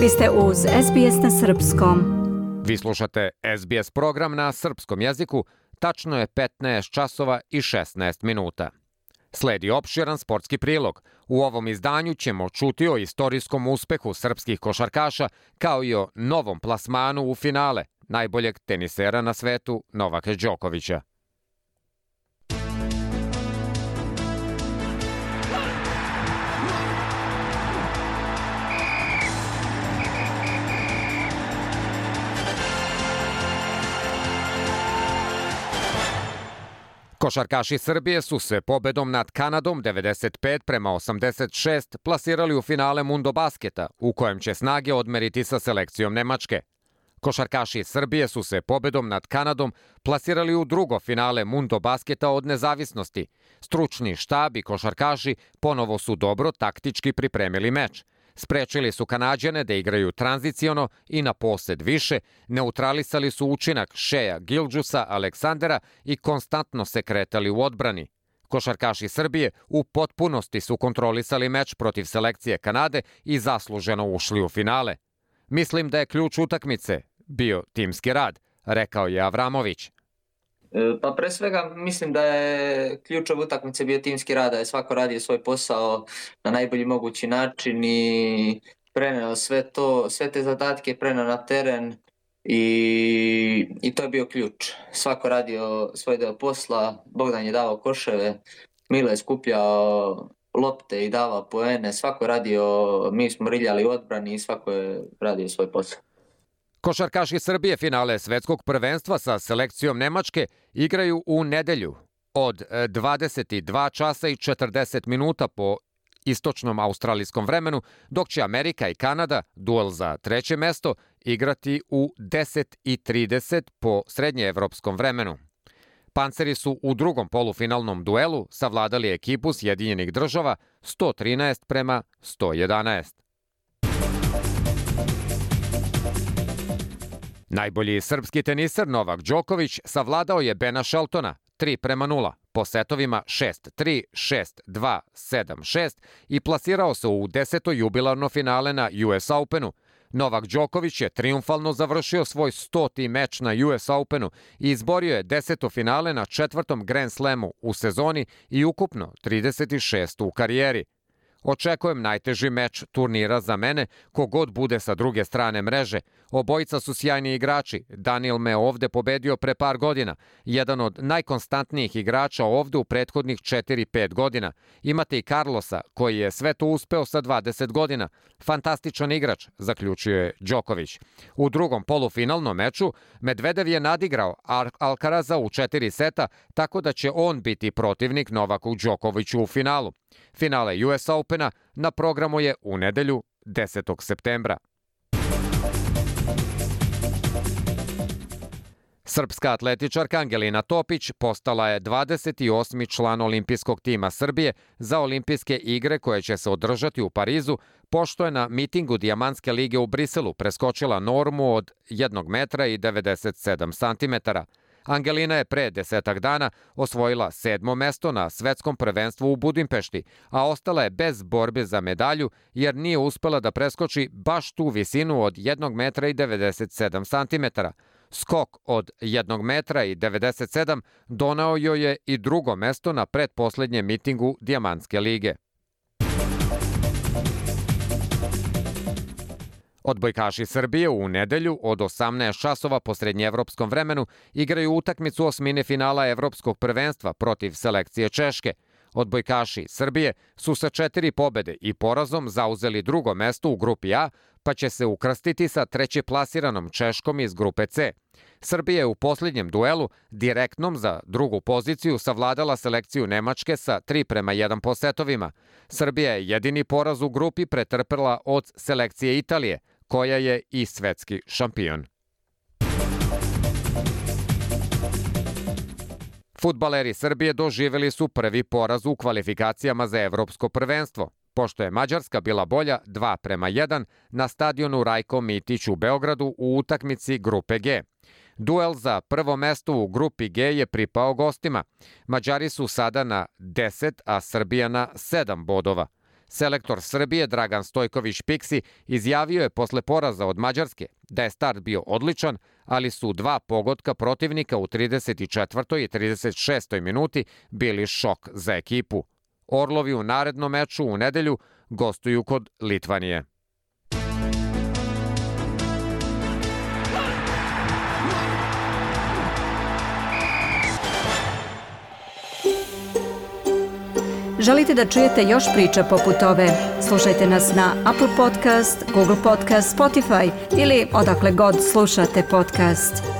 Vi ste uz SBS na Srpskom. Vi slušate SBS program na srpskom jeziku. Tačno je 15 časova i 16 minuta. Sledi opširan sportski prilog. U ovom izdanju ćemo čuti o istorijskom uspehu srpskih košarkaša kao i o novom plasmanu u finale najboljeg tenisera na svetu Novaka Đokovića. Košarkaši Srbije su se pobedom nad Kanadom 95 prema 86 plasirali u finale Mundo Basketa, u kojem će snage odmeriti sa selekcijom Nemačke. Košarkaši Srbije su se pobedom nad Kanadom plasirali u drugo finale Mundo Basketa od nezavisnosti. Stručni štab i košarkaši ponovo su dobro taktički pripremili meč. Sprečili su Kanadjane da igraju tranziciono i na posed više, neutralisali su učinak Šeja Gilđusa Aleksandera i konstantno se kretali u odbrani. Košarkaši Srbije u potpunosti su kontrolisali meč protiv selekcije Kanade i zasluženo ušli u finale. Mislim da je ključ utakmice bio timski rad, rekao je Avramović. E, pa pre svega mislim da je ključ ove utakmice bio timski rad, da je svako radio svoj posao na najbolji mogući način i preneo sve to, sve te zadatke preneo na teren i, i to je bio ključ. Svako radio svoj deo posla, Bogdan je davao koševe, Milo je skupljao lopte i davao poene, svako radio, mi smo riljali odbrani i svako je radio svoj posao. Košarkaši Srbije finale svetskog prvenstva sa selekcijom Nemačke igraju u nedelju od 22 e, časa i 40 minuta po istočnom australijskom vremenu, dok će Amerika i Kanada, duel za treće mesto, igrati u 10 i 30 po srednjeevropskom vremenu. Panceri su u drugom polufinalnom duelu savladali ekipu Sjedinjenih država 113 prema 111. Najbolji srpski teniser Novak Đoković savladao je Bena Sheltona 3 prema 0 po setovima 6-3, 6-2, 7-6 i plasirao se u deseto jubilarno finale na US Openu. Novak Đoković je triumfalno završio svoj stoti meč na US Openu i izborio je deseto finale na četvrtom Grand Slamu u sezoni i ukupno 36 u karijeri. Očekujem najteži meč turnira za mene, kogod bude sa druge strane mreže. Obojica su sjajni igrači. Daniel me ovde pobedio pre par godina. Jedan od najkonstantnijih igrača ovde u prethodnih 4-5 godina. Imate i Carlosa, koji je sve to uspeo sa 20 godina. Fantastičan igrač, zaključio je Đoković. U drugom polufinalnom meču Medvedev je nadigrao Alcaraza u četiri seta, tako da će on biti protivnik Novaku Đokoviću u finalu. Finale US Opena na programu je u nedelju 10. septembra. Srpska atletičarka Angelina Topić postala je 28. član olimpijskog tima Srbije za olimpijske igre koje će se održati u Parizu, pošto je na mitingu Dijamantske lige u Briselu preskočila normu od 1 metra i 97 santimetara. Angelina je pre desetak dana osvojila sedmo mesto na svetskom prvenstvu u Budimpešti, a ostala je bez borbe za medalju jer nije uspela da preskoči baš tu visinu od 1 metra i 97 santimetara. Skok od 1 metra i 97 donao joj je i drugo mesto na predposlednjem mitingu Dijamantske lige. Odbojkaši Srbije u nedelju od 18 časova po srednjevropskom vremenu igraju utakmicu osmine finala Evropskog prvenstva protiv selekcije Češke. Odbojkaši Srbije su sa četiri pobede i porazom zauzeli drugo mesto u grupi A, pa će se ukrstiti sa treće plasiranom Češkom iz grupe C. Srbija je u posljednjem duelu, direktnom za drugu poziciju, savladala selekciju Nemačke sa 3 prema 1 po setovima. Srbija je jedini poraz u grupi pretrpela od selekcije Italije, koja je i svetski šampion. Futbaleri Srbije doživeli su prvi poraz u kvalifikacijama za evropsko prvenstvo, pošto je Mađarska bila bolja 2 prema 1 na stadionu Rajko Mitić u Beogradu u utakmici grupe G. Duel za prvo mesto u grupi G je pripao gostima. Mađari su sada na 10, a Srbija na 7 bodova. Selektor Srbije Dragan Stojković Piksi izjavio je posle poraza od Mađarske da je start bio odličan, ali su dva pogotka protivnika u 34. i 36. minuti bili šok za ekipu. Orlovi u narednom meču u nedelju gostuju kod Litvanije. Želite da čujete još priča poput ove? Slušajte nas na Apple Podcast, Google Podcast, Spotify ili odakle god slušate podcast.